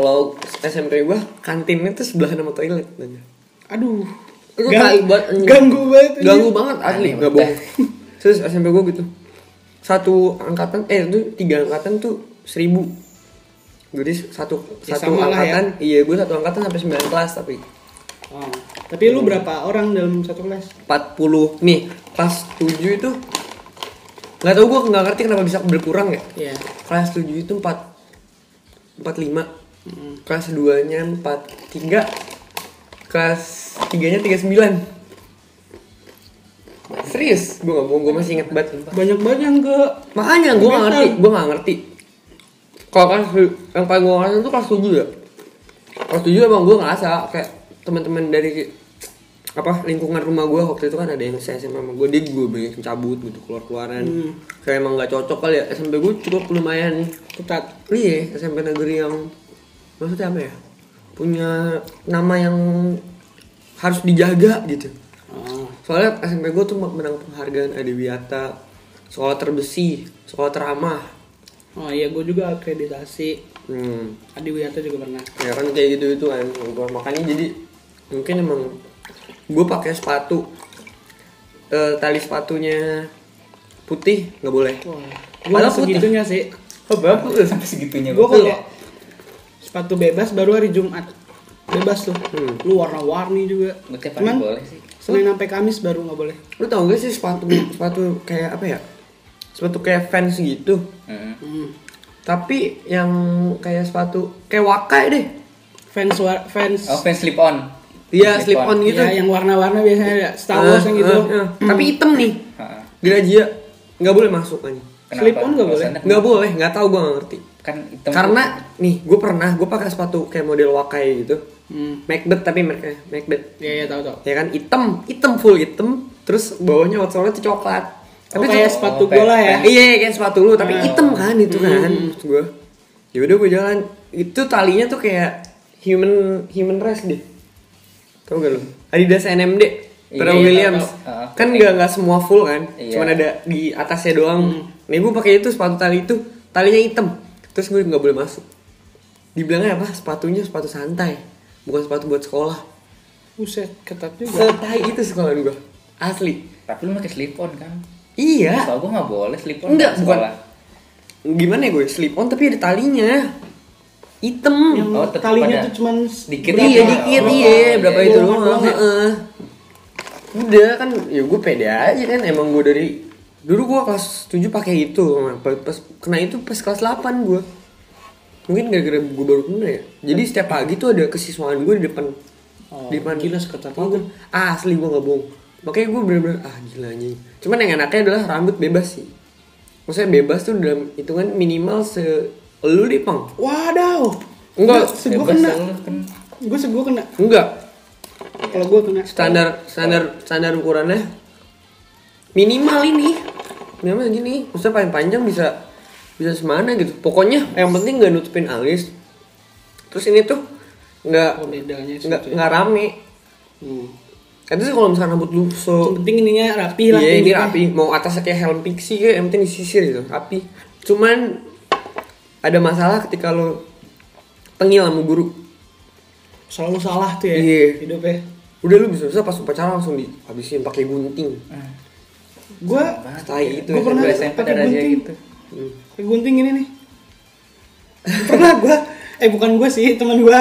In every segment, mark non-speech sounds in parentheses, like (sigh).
kalau SMP gua kantinnya tuh sebelah sama toilet. Aduh. Itu Gang- anjing. Ganggu banget. Ganggu banget asli, Aneh nggak banget. bohong. Terus SMP gua gitu. Satu angkatan eh itu tiga angkatan tuh seribu. Jadi satu Ya, satu ya. angkatan, iya gue satu angkatan sampai 9 kelas tapi Oh. Tapi lu berapa orang dalam satu kelas? 40 nih kelas 7 itu nggak tahu gue nggak ngerti kenapa bisa berkurang ya Iya. kelas 7 itu 4 45 Kelas 2 nya 43 kelas 3 nya 39 serius? Gue gak bohong gue masih inget banget Banyak banget yang ke makanya gue gak ngerti gue gak ngerti. Kalau kelas yang paling gue ngerti itu kelas 7 ya? Kelas 7 emang gue ngerasa kayak teman-teman dari apa lingkungan rumah gue waktu itu kan ada yang saya SMA sama gue dia gue banyak cabut gitu keluar keluaran Hmm. kayak emang nggak cocok kali ya. SMP gue cukup lumayan ketat. iya SMP negeri yang maksudnya apa ya punya nama yang harus dijaga gitu Oh. soalnya SMP gue tuh menang penghargaan Adiwiyata sekolah terbesi sekolah teramah Oh iya, gue juga akreditasi. hmm. Adi Wiyata juga pernah. ya kan kayak gitu itu kan gua makanya jadi mungkin emang gue pakai sepatu eh, tali sepatunya putih nggak boleh Wah, gue Padahal putih. segitunya sih. oh bagus sampai segitunya Gue gua. kalau sepatu bebas baru hari Jumat. Bebas tuh. Hmm. Lu warna-warni juga. Hari Cuman boleh sih Senin sampai Kamis baru nggak boleh. lu tau gak sih sepatu (clears throat) sepatu kayak apa ya sepatu kayak fans gitu Heeh. Hmm. tapi yang kayak sepatu kayak wakai deh Fans fans. oh fans slip on Iya slip on gitu Ya, yang warna-warna biasanya ada Star Wars yang gitu. Eh, eh, eh. tapi hitam nih Heeh. Razia nggak boleh masuk aja Kenapa? Slip on nggak boleh? Nggak boleh nggak tahu gue nggak ngerti kan hitam karena nih gue pernah gue pakai sepatu kayak model wakai gitu Hmm. Macbeth tapi mereknya Macbeth Iya, iya tahu tahu. ya kan hitam hitam full hitam terus bawahnya outsole itu coklat Oh, itu- kayak sepatu oh, bola ya. iya kayak sepatu lu tapi Oh. hitam kan itu kan Hmm. maksud gue ya udah gue jalan itu talinya tuh kayak human human race deh tau gak lu Adidas NMD Pharrell Iya, iya, Williams. Ah. kan nggak nggak semua full kan Iya. cuman ada di atasnya doang Hmm. nih gue pakai itu sepatu tali itu talinya hitam terus gue nggak boleh masuk dibilangnya apa sepatunya sepatu santai bukan sepatu buat sekolah Buset, ketat juga. setai itu sekolah gue asli tapi lu pakai slip on kan iya Soal gua nggak boleh slip on Enggak, di bukan. sekolah. gimana ya gue slip on tapi ada talinya hitam Yang Oh, talinya tuh cuman Dikit berapa? iya dikit Oh, iya iya, berapa iya. itu Doang, doang doang ya? heeh. udah kan ya gue pede aja kan emang gue dari dulu gue kelas 7 pakai itu pas, kena itu pas kelas 8 gue mungkin gara-gara gue baru kena ya. Jadi setiap pagi tuh ada kesiswaan gue di depan Oh, di depan gila seketat. itu ah, asli gue gak bohong. Makanya gue bener-bener ah gila anjing. Cuman yang enaknya adalah rambut bebas sih. Maksudnya bebas tuh dalam hitungan minimal se lu deh pang. Wadaw. Enggak, Gue Bebas kena. Gue gue kena. enggak. Kalau gue kena. standar standar standar ukurannya minimal ini minimal gini maksudnya paling panjang bisa bisa semana gitu pokoknya yang penting nggak nutupin alis terus ini tuh nggak Oh, nggak ya. nggak rame Hmm. itu sih kalau misalnya rambut lu so Yang penting ininya rapi lah. iya ini tingginya. rapi mau atasnya kayak helm pixie kayak yang penting disisir gitu rapi cuman ada masalah ketika lo tengil sama guru Selalu salah tuh ya. Iya. Hidupnya. udah lu bisa bisa pas upacara langsung dihabisin pakai gunting Gue tai itu Gua pernah Gua SMP pakai ada razia gunting. gitu Hmm. gunting ini nih. (laughs) Pernah gue. Eh bukan gue sih, teman gue.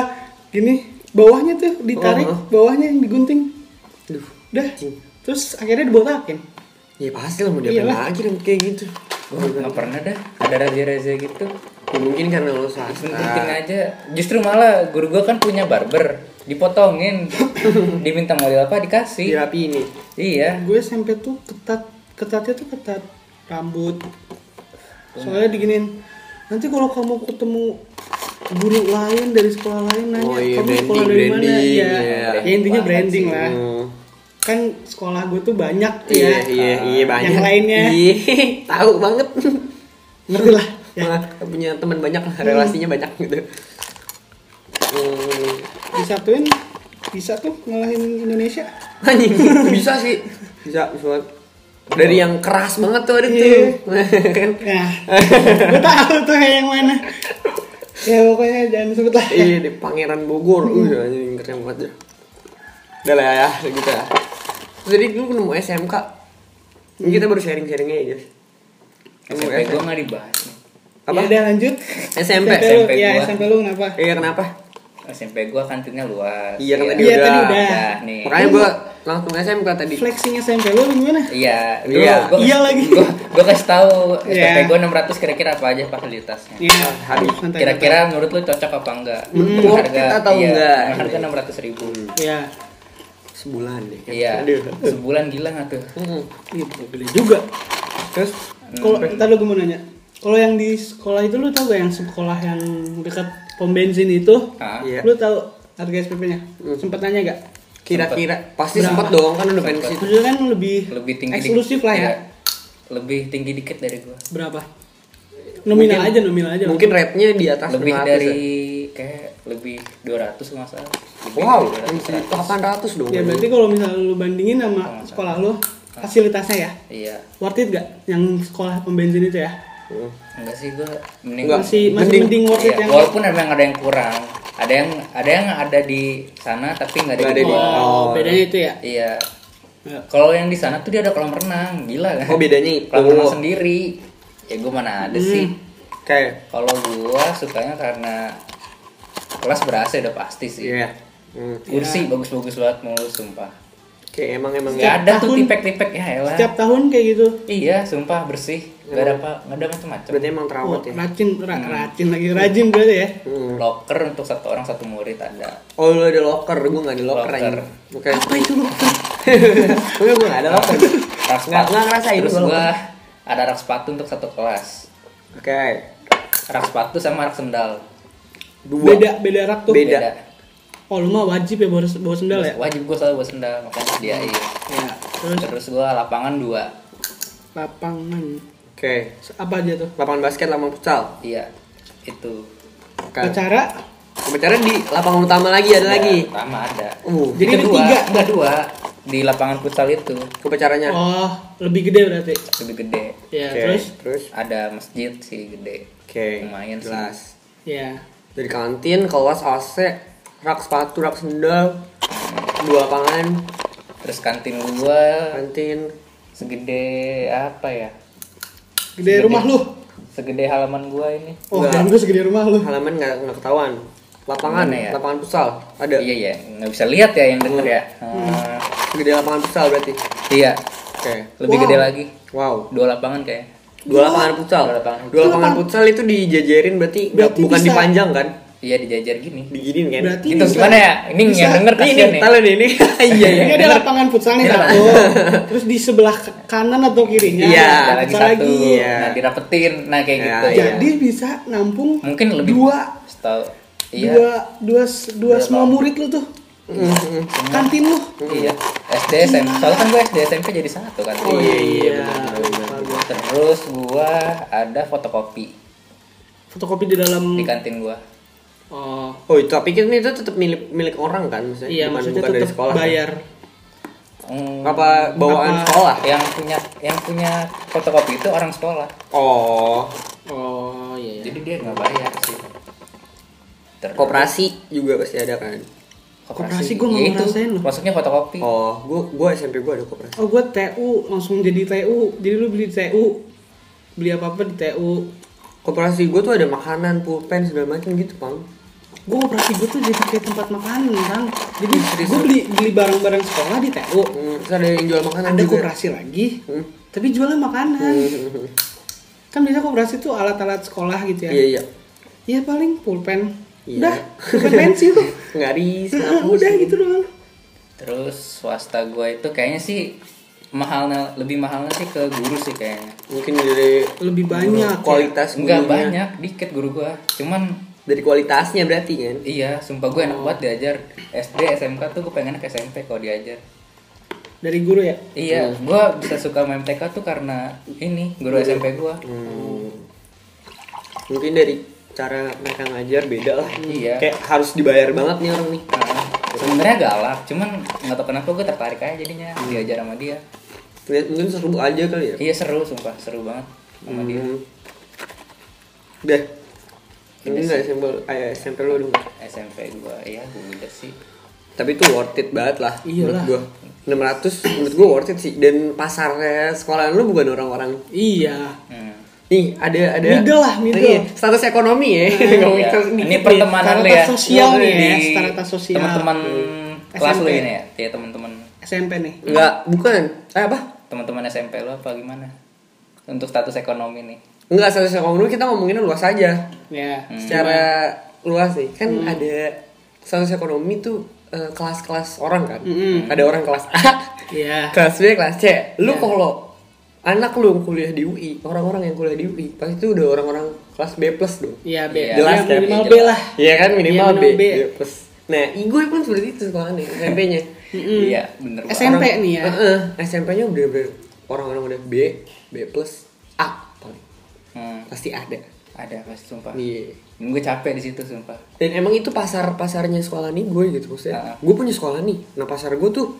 Gini, bawahnya tuh ditarik, Oh, oh. bawahnya yang digunting. Aduh, Udah. Terus akhirnya dibotakin. ya pasti lah mau Iyalah. lagi rambut kayak gitu gua nggak pernah dah ada razia-razia gitu ya, mungkin karena lo swasta penting aja justru malah guru gua kan punya barber dipotongin (laughs) diminta model apa dikasih rapi ini iya Gue SMP tuh ketat, ketatnya tuh ketat rambut. Soalnya diginin. Nanti kalau kamu ketemu guru lain dari sekolah lain nanya Oh iya, kamu sekolah branding, dari mana branding, ya, iya. ya intinya branding sih. lah kan sekolah gue tuh banyak tuh iya ya iya iya banyak Yang lainnya. iya (laughs) tahu banget ngerti lah ya. Malah punya teman banyak lah relasinya banyak gitu hmm. disatuin bisa tuh ngalahin Indonesia anjing bisa sih (laughs) bisa bisa. Dari yang keras banget tuh ada tuh Iya. (laughs) kan ya gue tahu tuh yang mana ya pokoknya jangan sebut lah Iya di Pangeran Bogor. Uh, anjing keren banget ya. Udah lah ya, gitu ya. Jadi lu nemu SMK. Ini kita baru sharing-sharingnya ya, SMP gue nggak dibahas. Apa? ya udah lanjut SMP. lu, SMP ya gua. SMP lu kenapa Iya kenapa? SMP gue kantinnya luas. Iya kan tadi Iya, udah. tadi udah. Nah, nih. Makanya gua langsung SMK tadi. flexing SMP lu gimana Iya, dulu Iya. gua, Iya lagi. Gua, gua kasih tahu Iya. SPP gua 600 kira-kira apa aja fasilitasnya. Iya, Habis. santai, Kira-kira menurut lu cocok apa enggak? Hmm, it atau iya, enggak? Harga 600 ribu. Iya. Sebulan deh. Iya. Aduh. Sebulan gila nggak tuh? Hmm. Iya, gede juga. Terus Kalau ntar lu gue mau nanya. Kalau yang di sekolah itu lu tau gak yang sekolah yang dekat pom bensin itu? Ah, Iya. Lu tahu harga SPP-nya? Hmm. Sempet nanya gak? kira-kira pasti sempet dong kan udah situ. Maksudnya kan lebih, lebih tinggi eksklusif lah ya. Iya. Lebih tinggi dikit dari gua. Berapa? Nominal Mungkin- aja, nominal aja. Mungkin rate-nya di atas Lebih 500 dari ya. kayak lebih 200 nggak salah. Lebih Wow, dari 200, 800 dong. Ya berarti kalau misalnya lu bandingin sama sekolah lu, fasilitasnya ya, Iya. worth it gak? Yang sekolah pom bensin itu ya? Hmm. Enggak sih gua mending Enggak. Masih Mending- mending worth it Iya, yang walaupun emang ada yang kurang. Ada yang ada yang ada di sana tapi nggak ada di ada di- gua. Oh, bedanya itu ya. Iya. Ya. Kalau yang di sana tuh dia ada kolam renang, gila kan? Oh bedanya itu. Kolam renang sendiri. Ya gua mana ada sih. Kayak Kalau gua sukanya karena kelas ber-AC udah pasti sih. iya. Hmm. Kursi bagus-bagus banget mulu sumpah. Kayak emang emang Nggak Setiap ada tuh tahun- tipek-tipek ya elah. Setiap tahun kayak gitu. Iya, sumpah bersih. Gak ada apa, nggak ada macam-macam. berarti emang Oh, terawat ya. rajin, ra- rajin lagi rajin berarti ya. Hmm. Locker untuk satu orang satu murid ada. Oh lu ada locker, gua nggak ada locker, Locker. Oke. Apa itu? Enggak (laughs) gua nggak ada locker. Nggak nggak ngerasain Terus gua gua locker. ada rak sepatu untuk satu kelas. Oke. Rak sepatu sama rak sendal. Dua. Beda beda rak tuh. Beda. Oh lu mah wajib ya bawa, bawa sendal ya? Wajib gua selalu bawa sendal, makanya sediain. Ya. Terus Terus gua lapangan dua. lapangan Oke. apa aja tuh? Lapangan basket, lapangan futsal. Iya. Itu. Kan. Acara di lapangan utama lagi ada lagi. Pertama ada. Uh, Jadi ada kedua, tiga. enggak dua di lapangan futsal itu upacaranya. oh lebih gede berarti. lebih gede. Ya Oke, terus terus Ada masjid sih gede. oke. Lumayan sih. jelas. ya Dari kantin, kelas AC, rak sepatu, rak sendal, dua lapangan, Terus kantin gua kantin. segede apa ya? gede rumah lu. Segede halaman gua ini. Oh Enggak. dan gue segede rumah lu. Halaman nggak nggak ketahuan. Lapangan, Mana ya? lapangan futsal ada. Iya ya, nggak bisa lihat ya yang denger ya. Hmm, Gede lapangan futsal berarti. Iya, Oke. lebih Wow. gede lagi. Wow. Dua lapangan kayak. Dua lapangan futsal. Dua lapangan Dua lapangan futsal itu dijajarin berarti, Berarti bukan bisa- dipanjang kan? Iya dijajar gini. Diginin kan? Berarti Gitu bisa- gimana ya? Ini bisa- yang denger Nih, kasihan nih, nih. talen ini. (laughs) Iya, iya. Ini ada lapangan futsal nih Iya. satu. (laughs) Terus di sebelah kanan atau kirinya Iya, Ada lagi satu. Iya. Nah dirapetin, nah kayak Ya, gitu. iya. Jadi bisa nampung Mungkin lebih dua Setahu. Iya. dua dua dua semua murid lu tuh. Mm-mm. Kantin lu. Iya. SD SMP. Soalnya kan gue SD SMP jadi satu kan. Oh, iya, iya, gua. Terus gua ada fotokopi Fotokopi di dalam di kantin gua. Oh. Oh, itu tapi kan itu tetap milik milik orang kan maksudnya? Iya, Bukan- maksudnya bukan dari tetap sekolah. kan? bayar. Hmm, Apa bawaan Apa- sekolah? yang punya yang punya fotokopi itu orang sekolah. Oh, Oh iya. iya. Jadi dia nggak bayar sih. Terus- koperasi juga pasti ada kan? Koperasi gua nggak Ya itu, ngerasain loh. Maksudnya fotokopi. Oh, gua gua SMP gua ada koperasi. Oh gue TU langsung jadi TU. Jadi lu beli TU. Beli apa-apa di TU. Koperasi gua tuh ada makanan, pulpen segala macam gitu, Bang. Gue operasi gue tuh jadi kayak tempat makanan kan. Jadi gue beli beli barang-barang sekolah di TU. Hmm, terus ada yang jual makanan Ada juga. koperasi lagi. Hmm. Tapi jualnya makanan. Hmm. Kan biasa koperasi tuh alat-alat sekolah gitu ya. Iya, iya. Iya paling pulpen. Iya. Udah, (laughs) pulpen pensil tuh. Ngaris, ngapus. udah gitu doang. Terus swasta gua itu kayaknya sih mahalnya lebih mahalnya sih ke guru sih kayaknya. Mungkin dari Lebih banyak. ya. kualitas Enggak gurunya. banyak, dikit guru gua. Cuman Dari kualitasnya berarti kan? iya, sumpah gue enak banget diajar SD, SMK tuh gue pengen ke SMP kalau diajar. Dari guru ya. Iya, gua bisa suka sama MTK tuh karena ini guru SMP gua. Hmm. Mungkin dari cara mereka ngajar beda lah. Iya. Kayak harus dibayar banget nih orang nih. Nah, sebenarnya galak, cuman nggak tahu kenapa gue tertarik aja jadinya diajar sama dia. Lihat mungkin seru aja kali ya. Iya seru, sumpah seru banget sama dia. Hmm. Udah. Enggak SMP, eh, SMP lu dong. SMP gua ya gua udah sih Tapi itu worth it banget lah Iyalah. menurut gua. 600 menurut gua worth it sih dan pasarnya sekolah lu bukan orang-orang Iya. hmm. nih ada ada Middle lah, middle. (laughs) Iya, status ekonomi ya Ngomongin Ya, status ini pertemanan lu ya sosial nih ya, Di strata sosial. teman-teman kelas lu SMP. ini ya ya teman-teman SMP nih. Enggak, bukan. Eh apa? teman-teman SMP lu apa gimana untuk status ekonomi nih Enggak status ekonomi kita ngomonginnya luas aja. Ya. Hmm. Secara luas nih, kan ada status ekonomi tuh eh, kelas-kelas orang kan. Mm-mm. Ada orang kelas A, Iya. kelas B, kelas C. Lu Iya. kalau anak lu kuliah di UI, orang-orang yang kuliah di UI, pasti itu udah orang-orang kelas B plus dong. Iya, B. Iya, Jelas Ya, kan? minimal B Jelas. lah. Iya kan minimal Iya, B, minimal B. B plus. Nah, gue pun seperti itu sekolah nih, (laughs) SMP-nya. Iya bener banget. SMP nih ya. SMP-nya udah orang-orang udah B, B plus, A. Hmm, Pasti ada. ada pasti sumpah Iya. Dan gue capek di situ sumpah Dan emang itu pasar pasarnya sekolah nih gue gitu maksudnya. Ah. Gue punya sekolah nih. Nah pasar gue tuh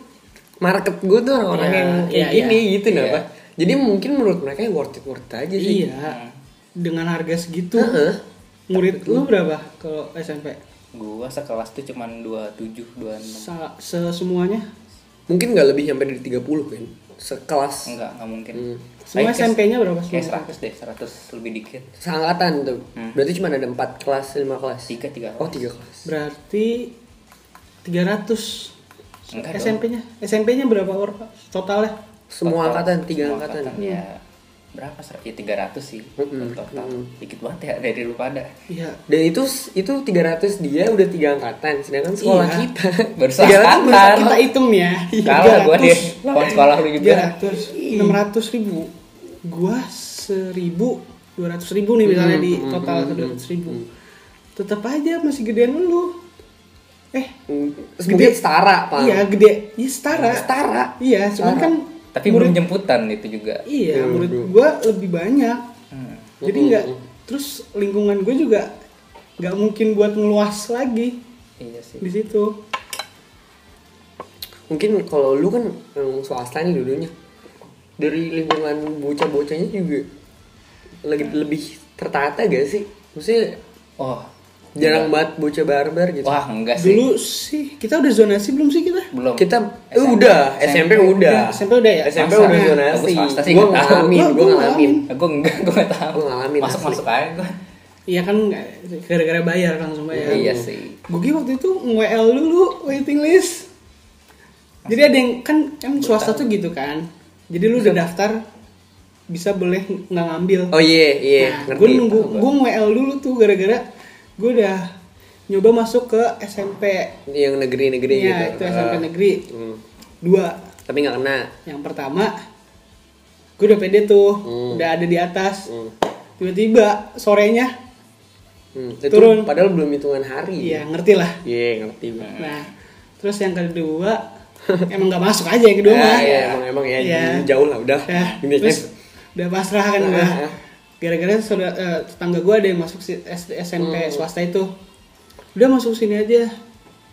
market gue tuh orang-orang Iya, yang kayak iya, gini iya. gitu nah Iya. Pak. Jadi mungkin menurut mereka ya worth it worth it aja sih. Iya. Dengan harga segitu. Heeh. Murid lu berapa kalau SMP? gua sekelas tuh cuman 27 26 Sa- se semuanya? Mungkin nggak lebih sampai dari 30 kan. Sekelas enggak enggak mungkin Hmm. Semua Kayak- SMP-nya berapa kayak semua? 100 deh 100 lebih dikit seangkatan tuh. Hmm. Berarti cuma ada 4 kelas, 5 kelas. tiga tiga Oh, 3 kelas. Berarti 300 Enggak dong. SMP-nya. SMP-nya berapa orang Pak? totalnya? Semua Total- angkatan, 3 semua angkatan. ya berapa ser- ya 300 sih Mm-mm, total mm-mm. dikit banget ya dari lu pada Iya. Dan itu itu 300 dia udah 3 angkatan, sedangkan sekolah Iya. kita (laughs) Baru 300 seangkatan. baru- Kita hitung ya. Kalah gua deh lawan sekolah lu juga 300, 600 ribu. Gua 1000, 200 ribu nih misalnya di Hmm, total hmm, 200 ribu. Tetap aja masih gedean lu. Eh, Terus mungkin setara, Pak. iya gede. Iya setara. Setara. Iya, cuman kan tapi belum jemputan itu juga iya, Iya, murid bro. gua lebih banyak. Hmm. Jadi nggak terus lingkungan gue juga nggak mungkin buat ngeluas lagi iya sih di situ. Mungkin kalau lu kan yang swasta nih dulunya. Dari lingkungan bocah-bocahnya juga lagi lebih tertata gak sih? Maksudnya oh jarang banget bocah barbar gitu. wah enggak sih Dulu sih kita udah zonasi belum sih kita? belum Kita eh, SMP. udah, SMP udah. SMP udah ya? SMP Masa? udah Aku zonasi. Gua nggak tahu. ngalamin, Gua- gua gua ngalamin. gue enggak gue enggak tahu Gua ngalamin masuk masuk aja gue Iya kan gara-gara bayar langsung bayar. iya sih Gue waktu itu nge-WL dulu waiting list. Jadi ada yang kan kan swasta tuh gitu kan. Jadi lu udah daftar bisa boleh nggak ngambil. Oh iya, iya, Nah, ngerti. gue nunggu gue WL dulu tuh gara-gara gue udah nyoba masuk ke SMP Yang negeri-negeri gitu. Iya, itu SMP Ah. negeri Hmm. dua Tapi nggak kena. yang pertama gue udah pede tuh Hmm. udah ada di atas Hmm. tiba-tiba sorenya Hmm. Itu Turun. padahal belum hitungan hari. iya ngerti lah Iya, ngerti gua. nah terus yang kedua (laughs) emang nggak masuk aja yang kedua Ah, mah iya, emang emang ya Iya. jauh lah udah. Nah, kan. terus udah pasrah kan Ah, udah ah. Gara-gara saudara eh, tetangga gue ada yang masuk si- SMP Hmm. swasta itu. Udah masuk sini aja.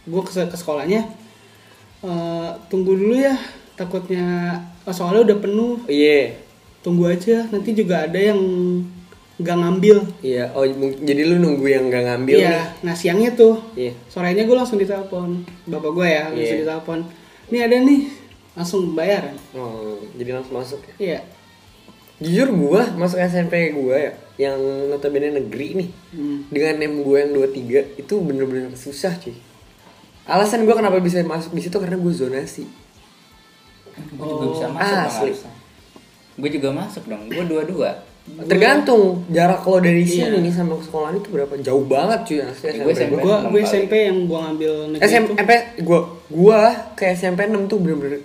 Gue ke, ke sekolahnya. Eh, tunggu dulu ya. Takutnya oh, soalnya udah penuh. Iya. tunggu aja. Nanti juga ada yang nggak ngambil. Iya, oh mung- jadi lu nunggu yang gak ngambil iya. nah siangnya tuh. Iya. sorenya gue langsung ditelepon. Bapak gue ya langsung Iya. ditelepon. Ini ada nih. Langsung bayaran Oh, jadi langsung masuk ya. iya Jujur gua masuk SMP gua ya, yang notabene negeri nih. Hmm. Dengan nem gua yang 23 itu bener-bener susah, cuy. Alasan gua kenapa bisa masuk di situ karena gua zonasi. gue juga bisa Oh, masuk dong asli. gue juga masuk dong gue dua-dua Tergantung jarak lo dari Iya. sini nih sama sekolah itu berapa? Jauh banget cuy asli Gue SMP. SMP. gue gue kali. SMP yang gue ngambil negeri itu SMP gua gua ke SMP 6 tuh bener-bener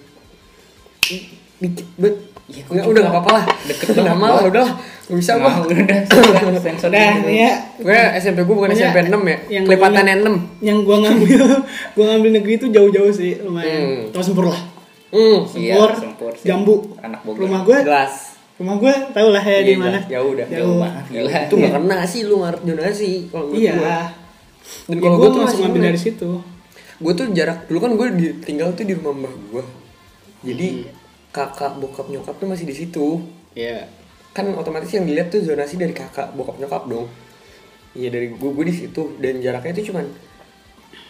dikit bet. Iya, gua Nggak, udah gak apa-apa lah. Deket udah mau (laughs) gua. udah. Gak bisa gua. Mau, udah sensor Udah, dulu. nih ya. Gue SMP gue bukan SMP 6 ya. yang Kelipatan gua- 6. Yang gue ngambil, (laughs) gue ngambil negeri itu jauh-jauh sih, lumayan. Hmm. Tau sempur lah. Hmm. Iya, Sempur, Sempur sih. jambu. Anak Bogor. Rumah gue, Jelas. rumah gue tau lah ya di Iya, mana. Jauh udah. Jauh. Banget gila Itu gak kena sih lu ngarep donasi kalau Iya. Dan Ya, kalau gue gua tuh langsung ngambil dari situ. Gue tuh jarak dulu kan gue tinggal tuh di rumah mbah gue. Jadi. Kakak bokap nyokap tuh masih di situ. Iya. Kan otomatis yang dilihat tuh zonasi dari kakak bokap nyokap dong. iya dari gue gue di situ. Dan jaraknya itu cuman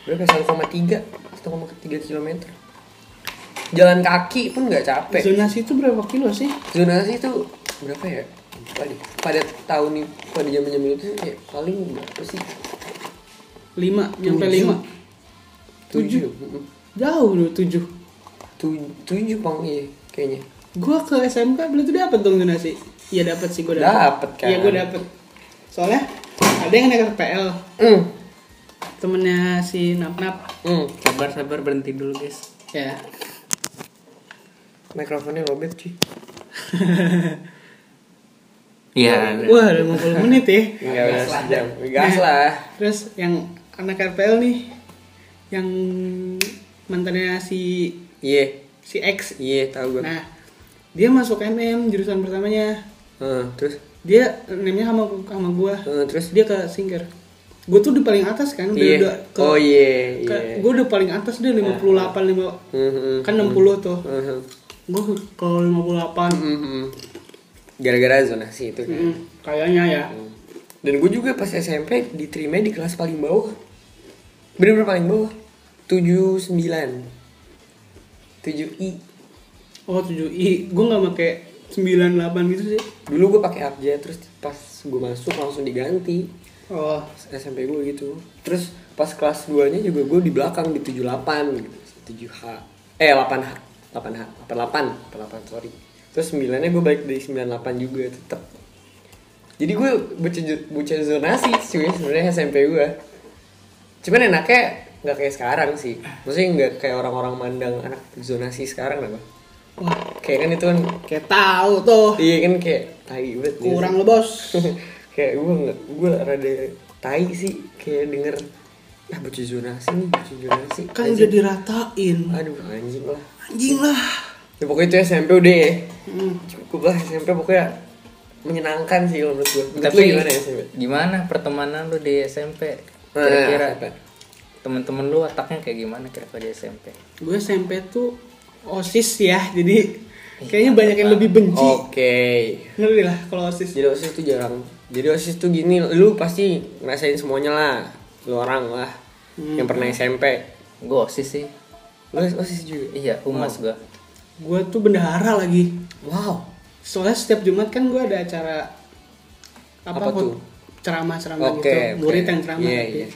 berapa 1,3 1,3 kilometer. Jalan kaki pun nggak capek. Zonasi itu berapa kilo sih? Zonasi itu berapa ya? Lupa deh. Pada tahun ini pada zaman zaman itu kayak paling berapa sih? Lima nyampe Tujuh. lima. Tujuh. Jauh tujuh. Tujuh tujuh pang iya kayaknya. Gua ke SMK berarti dapat dong zonasi iya dapat sih gua dapat Dapet kan. iya gua dapat soalnya ada yang naik RPL hmm. Temennya si Nap Nap. Hmm Sabar sabar berhenti dulu guys. ya. Mikrofonnya lobet cuy. (laughs) Iya. wah udah 50 menit ya. Nggak udah sejam gas lah. terus yang anak RPL nih yang mantannya si iya si X. Iya tahu gue nah dia masuk MM jurusan pertamanya. Heeh, terus? Dia nemnya sama sama gua. Heeh, terus? Dia ke Singer. Gue tuh di paling atas kan udah, iya. udah ke, oh iya iya. gue udah paling atas deh 58 lima Mhm, kan 60 tuh. Mhm, gue ke 58 mhm. gara-gara zonasi itu kan? Mm, kayaknya ya. Dan gue juga pas SMP diterima di kelas paling bawah. Bener-bener paling bawah. tujuh sembilan tujuh i. Oh 7 i. Gue nggak pakai 98 gitu sih. Dulu gue pakai abjad terus pas gue masuk langsung diganti. Oh. SMP gue gitu. Terus pas kelas 2 nya juga gue di belakang di 78 gitu 7H eh 8H 8H 88 88 sorry. Terus 9 nya gue balik dari 98 juga tetep. Jadi gue bocah bocah zonasi cuy sebenarnya SMP gue cuman enaknya nggak kayak sekarang sih. Maksudnya nggak kayak orang-orang mandang anak zonasi sekarang apa wah. Kayak kan itu kan kayak tahu tuh. Iya kan kayak tai banget gitu. kurang lo bos. (laughs) Kayak gue nggak gue rada tai sih. Kayak denger ah bocah zonasi nih bocah zonasi. Kan Anjing. udah diratain. Aduh anjing lah. Anjing lah. Ya, pokoknya itu SMP udah ya. Hmm. cukup lah SMP pokoknya menyenangkan sih kalau menurut gue menurut Tapi lu gimana ya SMP gimana pertemanan lu di SMP? Nah, Kira-kira. apa? Temen-temen lu otaknya kayak gimana kira-kira di SMP? gue SMP tuh osis ya jadi kayaknya banyak yang lebih benci oke ngerti lah kalau osis jadi osis tuh jarang jadi osis tuh gini lu pasti ngerasain semuanya lah lu orang lah Hmm. yang pernah SMP Gue osis sih. lu osis juga Iya, humas gua. gue tuh bendahara lagi wow soalnya setiap Jumat kan gue ada acara apa, Apa tuh? ceramah-ceramah Oke, gitu oke. murid yang ceramah Iya, tapi iya.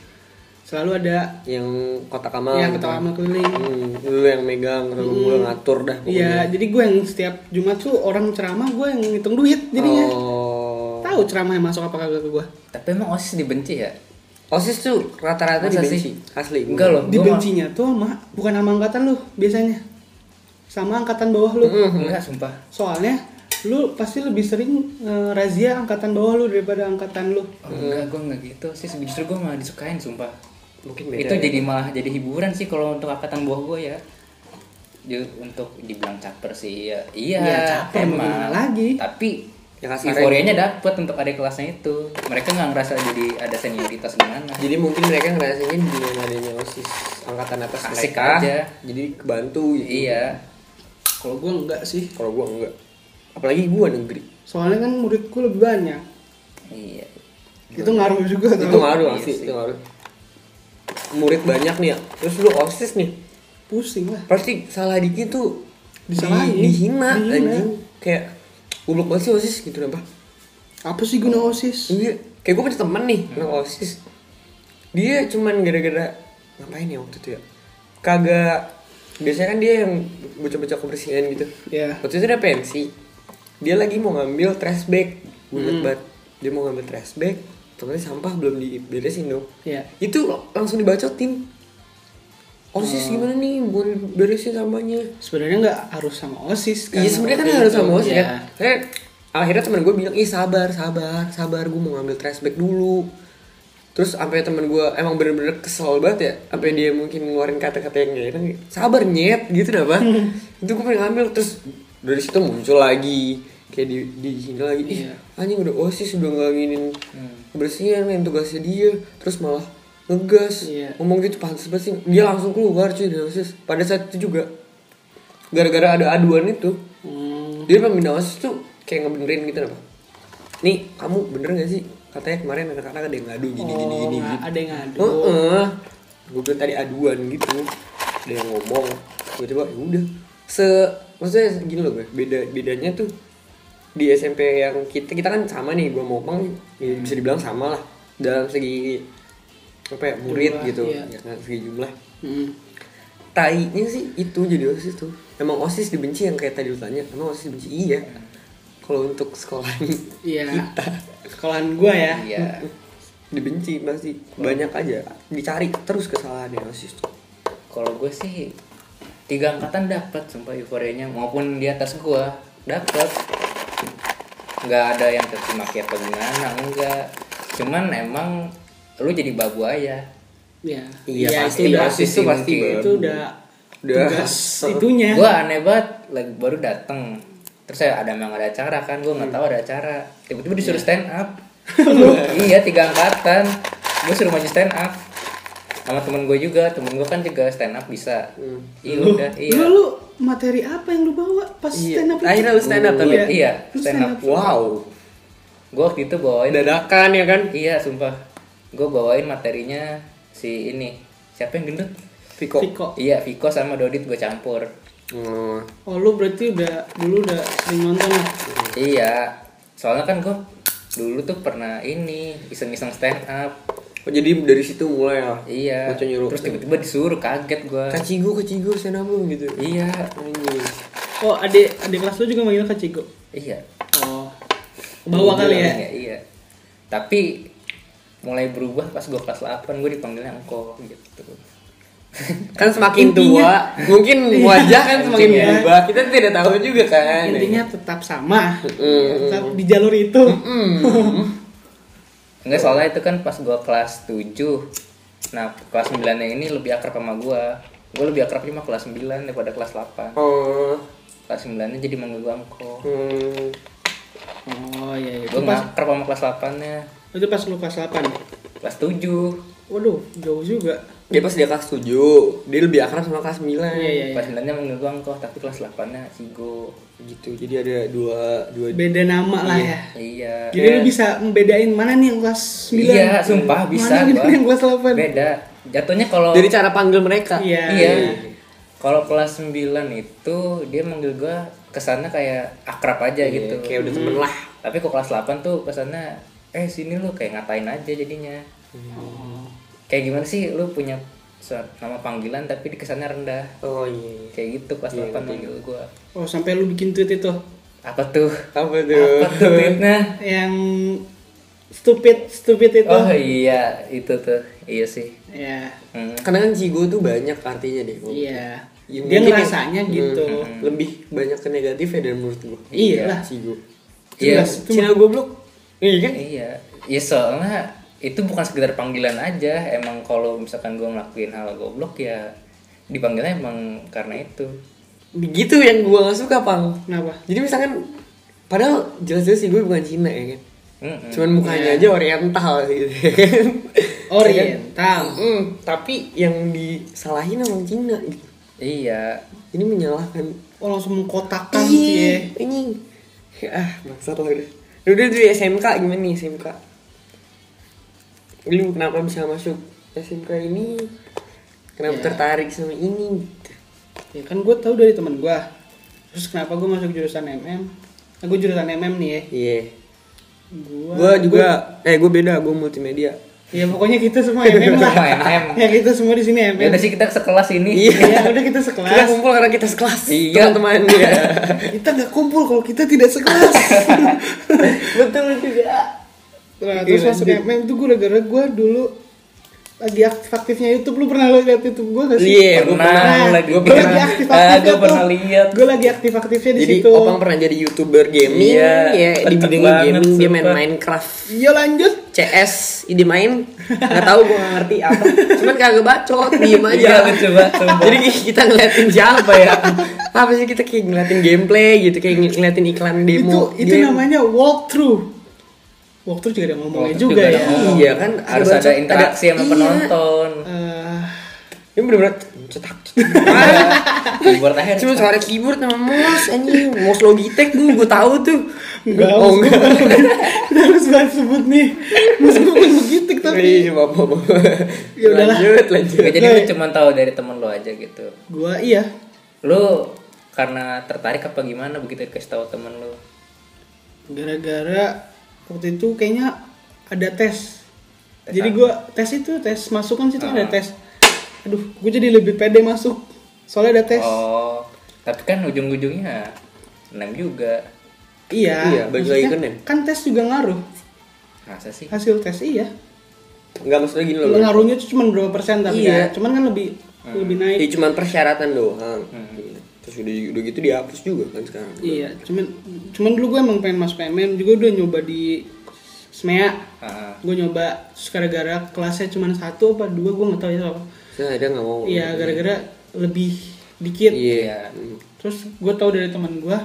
Selalu ada yang kotak amal yang gitu. ketawa sama keliling Hmm, lu yang megang, lu lu ngatur dah Iya, jadi gue yang setiap Jumat tuh orang ceramah gue yang ngitung duit jadinya. Oh. Tahu ceramah yang masuk apa kagak ke gue? Tapi emang osis dibenci ya? OSIS tuh rata-rata dibenci. sih? Asli. Enggak loh. Dibencinya tuh sama bukan sama angkatan lu biasanya. Sama angkatan bawah lu. Hmm. Enggak, sumpah. Soalnya lu pasti lebih sering eh, razia angkatan bawah lu daripada angkatan lu. Oh, enggak, gue enggak gitu sih. Justru gue malah disukain, sumpah. Mungkin beda. Itu ya. jadi malah jadi hiburan sih kalau untuk angkatan bawah gue ya. Untuk dibilang caper sih ya. Iya, Iya, caper, gimana lagi? Tapi Ya, kasarnya euforianya dapet untuk adik kelasnya itu. Mereka nggak ngerasa jadi ada senioritas gimana. Jadi mungkin mereka ngerasainnya dengan adanya OSIS angkatan atas Asik mereka. aja. Jadi kebantu gitu. Iya. Kalau gue enggak sih. Kalau gua enggak. Apalagi gua negeri. Soalnya kan muridku lebih banyak. Iya. Itu ngaruh juga Itu ngaruh Iya sih. itu ngaruh. Murid banyak nih ya. Terus lu OSIS nih. Pusing lah. Pasti salah dikit tuh Disalahin. di- dihina, Dihina. anjing. Kayak goblok banget sih OSIS gitu kenapa? Apa sih guna OSIS? Iya, kayak gue punya temen nih, anak OSIS. Dia cuman gara-gara ngapain ya waktu itu ya? Kagak biasanya kan dia yang bocah-bocah kebersihan gitu. Ya. Waktu itu dia pensi. Dia lagi mau ngambil trash bag. Hmm. banget. Dia mau ngambil trash bag, ternyata sampah belum diberesin dong. Ya. Itu langsung dibacotin. OSIS Oh. gimana nih, mau beresin sampahnya? Sebenarnya nggak harus sama OSIS Iya sebenarnya kan harus sama OSIS Iya. kan. Akhirnya temen gue bilang, ih sabar, sabar, sabar, gue mau ngambil trash bag dulu. Terus sampai temen gue emang bener-bener kesel banget ya, sampai dia mungkin ngeluarin kata-kata yang gak enak, sabar nyet gitu dah (laughs) itu gue pengen ngambil terus dari situ muncul lagi kayak di di sini lagi, ih Iya. anjing udah osis udah nggak nginin kebersihan yang tugasnya dia, terus malah ngegas Iya. ngomong gitu pantas banget sih dia langsung keluar cuy dari osis pada saat itu juga gara-gara ada aduan itu Hmm. dia pembina osis tuh kayak ngebenerin gitu apa nih kamu bener gak sih katanya kemarin anak-anak ada yang ngadu gini gini Oh, gini nggak gitu. ada yang ngadu. Heeh. Gue bilang tadi aduan gitu. Ada yang ngomong. Gue coba ya udah. Se maksudnya gini loh gue. Beda bedanya tuh di SMP yang kita kita kan sama nih gue mau bang ya bisa dibilang sama lah dalam segi apa ya murid Jumlah, gitu iya. ya kan segi jumlah Hmm. tainya sih itu jadi osis tuh emang osis dibenci yang kayak tadi lu tanya emang osis dibenci iya kalau untuk sekolah (laughs) Iya. Sekolahan gua ya. Iya. dibenci pasti banyak aja dicari terus kesalahannya osis tuh Kalau gue sih tiga angkatan dapat sumpah euforianya maupun di atas gua dapat. Nggak ada yang caci maki atau gimana enggak. Cuman emang lu jadi babu aja. Iya. Iya, pasti, itu udah pasti, itu pasti, itu udah Udah. tugas (laughs) itunya. Gua aneh banget lagi baru dateng terus saya ada memang ada acara kan gue nggak tahu ada acara tiba-tiba disuruh stand up (laughs) iya tiga angkatan gue suruh maju stand up sama temen gue juga temen gue kan juga stand up bisa iya Lu- udah iya Lu, lu materi apa yang lu bawa pas Iya. stand up itu? Akhirnya lu stand up tapi? Iya. Iya, Lu stand up. wow gue waktu itu bawain dadakan ya kan iya sumpah gue bawain materinya si ini siapa yang gendut Viko Viko. iya Viko sama Dodit gue campur Hmm. Oh lu berarti udah dulu udah sering nonton lah. iya soalnya kan gue dulu tuh pernah ini iseng-iseng stand up Oh, jadi dari situ mulai ya Iya. Nyuruh. Terus tiba-tiba disuruh kaget gua. kacigo kacigo lu gitu Iya. Oh adik adik kelas lu juga manggil Kak Ciko. Iya. Oh. Bawa kali ya. Iya, iya. Tapi mulai berubah pas gua kelas 8 gua dipanggilnya engko gitu. (laughs) kan semakin Intinya- tua mungkin wajah kan semakin Intinya- berubah kita tidak tahu juga kan Intinya tetap sama. Mm. Tetap di jalur itu. Enggak soalnya itu kan pas gua kelas 7. Nah, kelas 9 yang ini lebih akrab sama gua. Gua lebih akrab sama kelas 9 daripada kelas 8. oh Kelas 9-nya jadi manggil gua engko. hmm. Oh iya, iya. Gua nggak akrab sama kelas 8-nya. itu pas lu kelas 8. Kelas 7. Waduh, jauh juga. Dia pas dia kelas 7 dia lebih akrab sama kelas 9 Iya iya iya. Kelas 9-nya manggil gua engko, tapi kelas 8-nya Cigo. gitu jadi ada dua dua Beda nama lah ya. Iya. Jadi lu bisa membedain mana nih yang kelas 9? Iya, sumpah bisa Mana nih gua. yang kelas 8? Beda. Jatuhnya kalau dari cara panggil mereka Iya. Iya. Kalau kelas 9 itu dia manggil gua kesannya kayak akrab aja Iya, gitu. kayak udah temen lah Tapi kok kelas 8 tuh kesannya eh sini lu kayak ngatain aja jadinya. Oh. Kayak gimana sih lu punya suat- nama panggilan tapi di kesannya rendah. oh iya Kayak gitu kelas Iya, 8 ngerti. manggil gua. Oh, sampai lu bikin tweet itu Apa tuh? apa tuh Apa tuh tweetnya? yang stupid stupid itu. Oh iya, itu tuh. Iya sih. Ya. Hmm. karena kan cigo tuh banyak artinya deh Iya. Ya, Dia ngerasanya yang- gitu. Hmm, lebih banyak ke negatif ya dari menurut gua Iya lah. cigo Iya. Cina goblok iya kan Iya, ya soalnya itu bukan sekedar panggilan aja. Emang kalau misalkan gue ngelakuin hal goblok ya dipanggilnya emang karena itu. begitu yang gua gak suka pang Kenapa? jadi misalkan padahal jelas-jelas sih gue bukan Cina ya kan Mm-mm. cuman mukanya Iya. aja oriental gitu ya kan Oriental. Mm, tapi yang disalahin emang Cina gitu Iya, ini menyalahkan Oh, langsung mengkotakkan gitu ya. Iya, ini ah bangsat lah udah udah di SMK gimana nih SMK lu kenapa bisa masuk SMK ini kenapa Ya. tertarik sama ini gitu. Ya kan gue tahu dari teman gue. Terus kenapa gue masuk jurusan MM? Nah, gue jurusan MM nih ya. iya Gua, gua juga eh gua beda gua multimedia Ya pokoknya kita semua (laughs) MM lah. MM. (laughs) ya kita semua di sini ya MM. udah sih kita sekelas ini. Iya, (laughs) udah kita kita sekelas. kumpul karena kita sekelas Iya. teman-teman ya kita nggak kumpul kalau kita tidak sekelas. betul juga Nah, terus Iya, masuk lanjut. MM itu gue gara-gara gue dulu lagi aktif-aktifnya YouTube. Lu pernah lo lihat YouTube gue gak sih? iya gua Pernah, pernah lagi Gue pernah. lagi Ah, aktif-aktifnya gua pernah lihat. Gue lagi aktif-aktifnya di jadi situ. opang pernah jadi youtuber gaming Iya, ya di bidang gaming dia main. Minecraft Iya lanjut. CS ide main nggak tahu gue nggak ngerti apa cuman kagak bacot diem aja Iya, lucu banget, sumpah. jadi kita ngeliatin siapa ya apa sih kita kayak ngeliatin gameplay gitu kayak ng- ngeliatin iklan demo itu itu game. namanya walkthrough. Walkthrough juga ada ngomongnya Walkthrough juga, juga ya. ada ngomong. iya kan Harus bacot, ada interaksi sama iya. penonton. Eh, ini bener-bener cetak (laughs) Keyboard akhir. cuma suara keyboard sama mouse anjing mouse Logitech gue gue tahu tuh Enggak, oh mouse enggak banget sebut nih. Masa gue begitu tapi Iya, apa apa. Ya udahlah. Lanjut, lanjut. Ya, jadi lu cuma tahu dari temen lu aja gitu gua iya. lu karena tertarik apa gimana begitu dikasih tahu temen lu Gara-gara waktu itu kayaknya ada tes. Jadi gua tes itu tes masuk kan situ ada Ah. tes. Aduh, gue jadi lebih pede masuk. Soalnya ada tes. oh tapi kan ujung-ujungnya nem juga Iya. Iya, balik lagi maksudnya ke nem. Kan tes juga ngaruh. masa sih Hasil tes iya. Enggak maksudnya gini loh. Ngaruhnya tuh cuma berapa persen tapi Iya. kan. Cuman kan lebih lebih naik. Ya cuman persyaratan doang. Hmm. Terus udah udah gitu dihapus juga kan sekarang. Iya, cuman cuman dulu gue emang pengen masuk PMM juga udah nyoba di SMEA. Ah, Gue nyoba terus gara-gara kelasnya cuma satu apa dua gue nggak tahu ya apa. Saya ada nggak mau. Iya, gara-gara lebih dikit. Iya. Terus gue tahu dari teman gue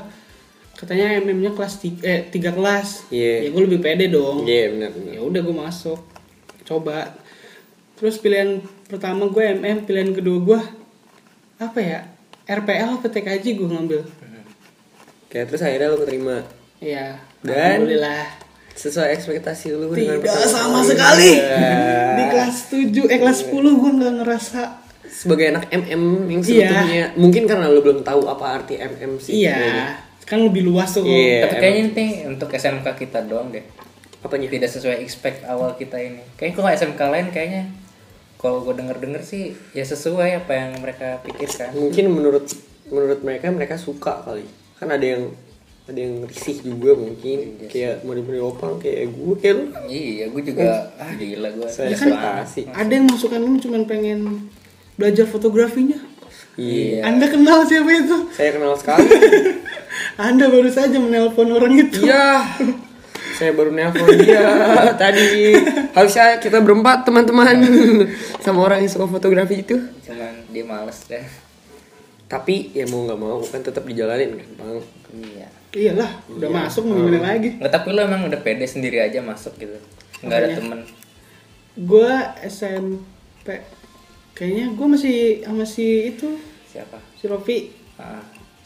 katanya MM-nya kelas tiga, eh tiga kelas. Iya. Ya gue lebih pede dong. Iya benar benar. Ya udah gue masuk. Coba. Terus pilihan pertama gue MM, pilihan kedua gue apa ya? RPL apa TKJ gue ngambil. Kayak terus akhirnya lo keterima Iya. Dan? Alhamdulillah. sesuai ekspektasi lu Tidak pertama sama kali. sekali. Iya. Di kelas 7 eh kelas 10 gue nggak ngerasa. sebagai anak MM yang Iya. sebetulnya mungkin karena lu belum tahu apa arti MM sih. Iya. Kan lebih luas tuh. Iya. tapi kayaknya ini untuk SMK kita doang deh Apanya? tidak sesuai expect awal kita ini kayaknya kalau SMK lain kayaknya kalau gue denger denger sih ya sesuai apa yang mereka pikirkan Mungkin menurut menurut mereka mereka suka kali. Kan ada yang ada yang risih juga mungkin kayak mode-mode opang kayak gue kayak lu. iya gue juga ah gila gue Saya Ya kan ada yang masuk MM cuma pengen belajar fotografinya. Iya. Anda kenal siapa itu? Saya kenal sekali. (laughs) Anda baru saja menelpon orang itu. Iya. (laughs) Saya baru nelpon. Dia (laughs) tadi. Harusnya kita berempat teman-teman. (laughs) Sama orang yang suka fotografi itu. cuman dia males deh. Tapi ya mau nggak mau kan tetap dijalanin kan, Bang. iya. Iyalah, udah masuk mau gimana lagi? nggak tapi lo emang udah pede sendiri aja masuk gitu. Nggak ada temen. Gue SMP kayaknya gue masih sama si itu. Siapa? Si Rofi. ah,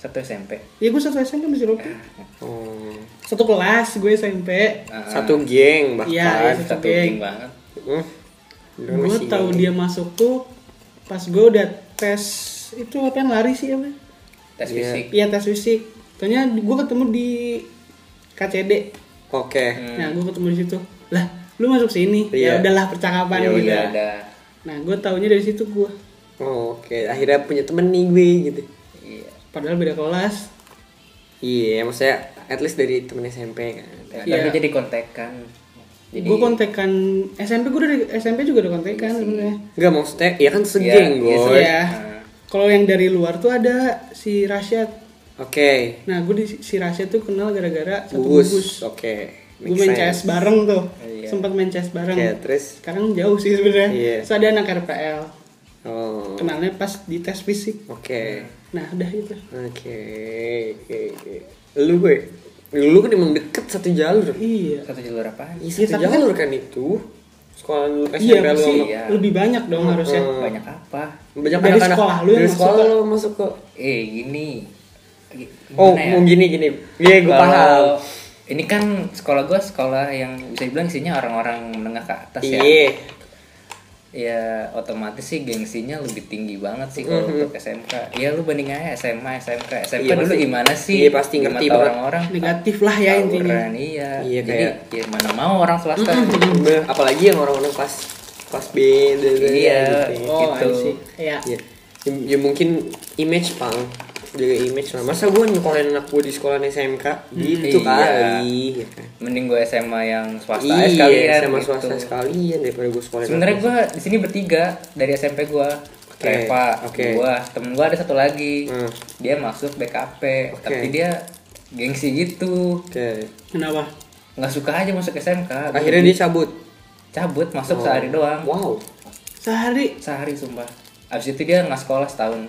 satu SMP Ya gue satu SMP si Rofi. Oh. Satu kelas gue SMP. Ah, Satu geng bahkan. Iya, iya, satu Satu geng. geng banget Hmm. Gue masih tahu dia masuk tuh pas gue udah tes itu apa yang lari sih apa? tes Iya. fisik Iya tes fisik. Tanya gue ketemu di KCD. Oke. Hmm. Nah gue ketemu di situ. Lah, lu masuk sini. Iya. Ya udahlah percakapan Ya gitu. udah. Nah gue taunya dari situ gue. Oh, Oke, akhirnya punya temen nih gue gitu. Iya Padahal beda kelas. Iya, maksudnya at least dari temen SMP kan. Iya. tapi jadi kontekan jadi Gue kontekan SMP gue dari SMP juga udah kontekan sebenarnya. Enggak maksudnya, ya kan segeng Iya, gue. iya, Iya. Nah, Kalau yang dari luar tuh ada si Rasyad. Oke. Nah gue di si Rasyad tuh kenal gara-gara satu Gugus. gugus. Oke. Gue Make main sense. CS bareng tuh. Iya. Sempat main CS bareng. Oke, terus Sekarang jauh sih sebenarnya. Iya. Terus ada anak RPL. oh. Kenalnya pas di tes fisik. Oke. Nah udah itu. Oke. Oke, oke. Lu gue. Lu kan emang deket satu jalur. Iya. satu jalur apaan Iya, Iya, satu tapi jalur kan itu. Sekolah lu SMP Iya lu Iya. lebih banyak dong harusnya. Hmm. banyak apa banyak Dari anak-anak sekolah lu dari masuk sekolah ke- lu masuk ke eh gini Gi- Oh, gimana ya? mau gini gini. Iya, gue Kalau- paham. ini kan sekolah gue sekolah yang bisa dibilang isinya orang-orang menengah ke atas ya Iya. ya otomatis sih gengsinya lebih tinggi banget sih kalau Mhm. untuk SMK ya lu banding aja SMA SMK SMK Iya, dulu pasti. gimana sih Iya, pasti ngerti orang-orang Negatif lah ya intinya. Iya Iya, jadi kayak- ya mana mau orang swasta Bener. Apalagi yang orang-orang kelas kelas B dan Iya. gitu. Oh, Gitu. Iya. Ya. ya, ya mungkin image pang jaga image lah. Masa gue nyekolahin anak gue di sekolah SMK gitu Iya. kali. Ya kan? mending gue SMA yang swasta Iya, sekalian sama gitu. swasta sekalian daripada gue sekolah. sebenarnya gue di sini bertiga dari SMP gue Oke, Reva, oke. gue, temen gue ada satu lagi, Hmm. dia masuk BKP, Oke. tapi dia gengsi gitu, Oke. Kenapa? nggak suka aja masuk SMK. Akhirnya dia cabut. cabut masuk Oh. sehari doang, Wow. Sehari sehari sumpah. Abis itu dia nggak sekolah setahun.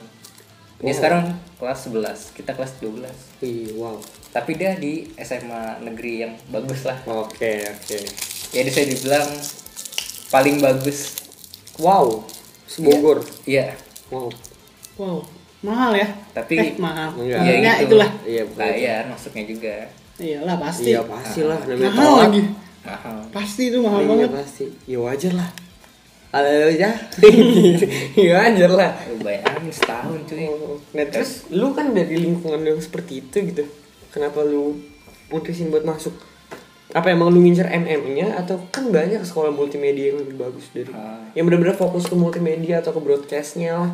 Dia Wow. sekarang kelas 11, kita kelas 12. Wih, wow. Tapi dia di SMA negeri yang bagus lah. Oke, oke. Ya bisa dibilang paling bagus. Wow. Sebogor. Iya. Wow. wow mahal ya. Tapi eh, mahal. Enggak. Iya Ya, gitu. itulah. Iya. Bayar masuknya juga. Iyalah pasti. Iya, pastilah namanya mahal lagi. mahal pasti itu mahal Iya, banget pasti. Ya wajar lah. Halo ya. (laughs) ya wajar lah. bayangin setahun cuy Nah terus lu kan dari lingkungan yang seperti itu gitu. Kenapa lu putusin buat masuk? Apa emang lu ngincer MM-nya atau kan banyak sekolah multimedia yang lebih bagus dari Ah. yang benar-benar fokus ke multimedia atau ke broadcastnya lah.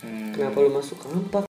Hmm. Kenapa lu masuk ke Ampak?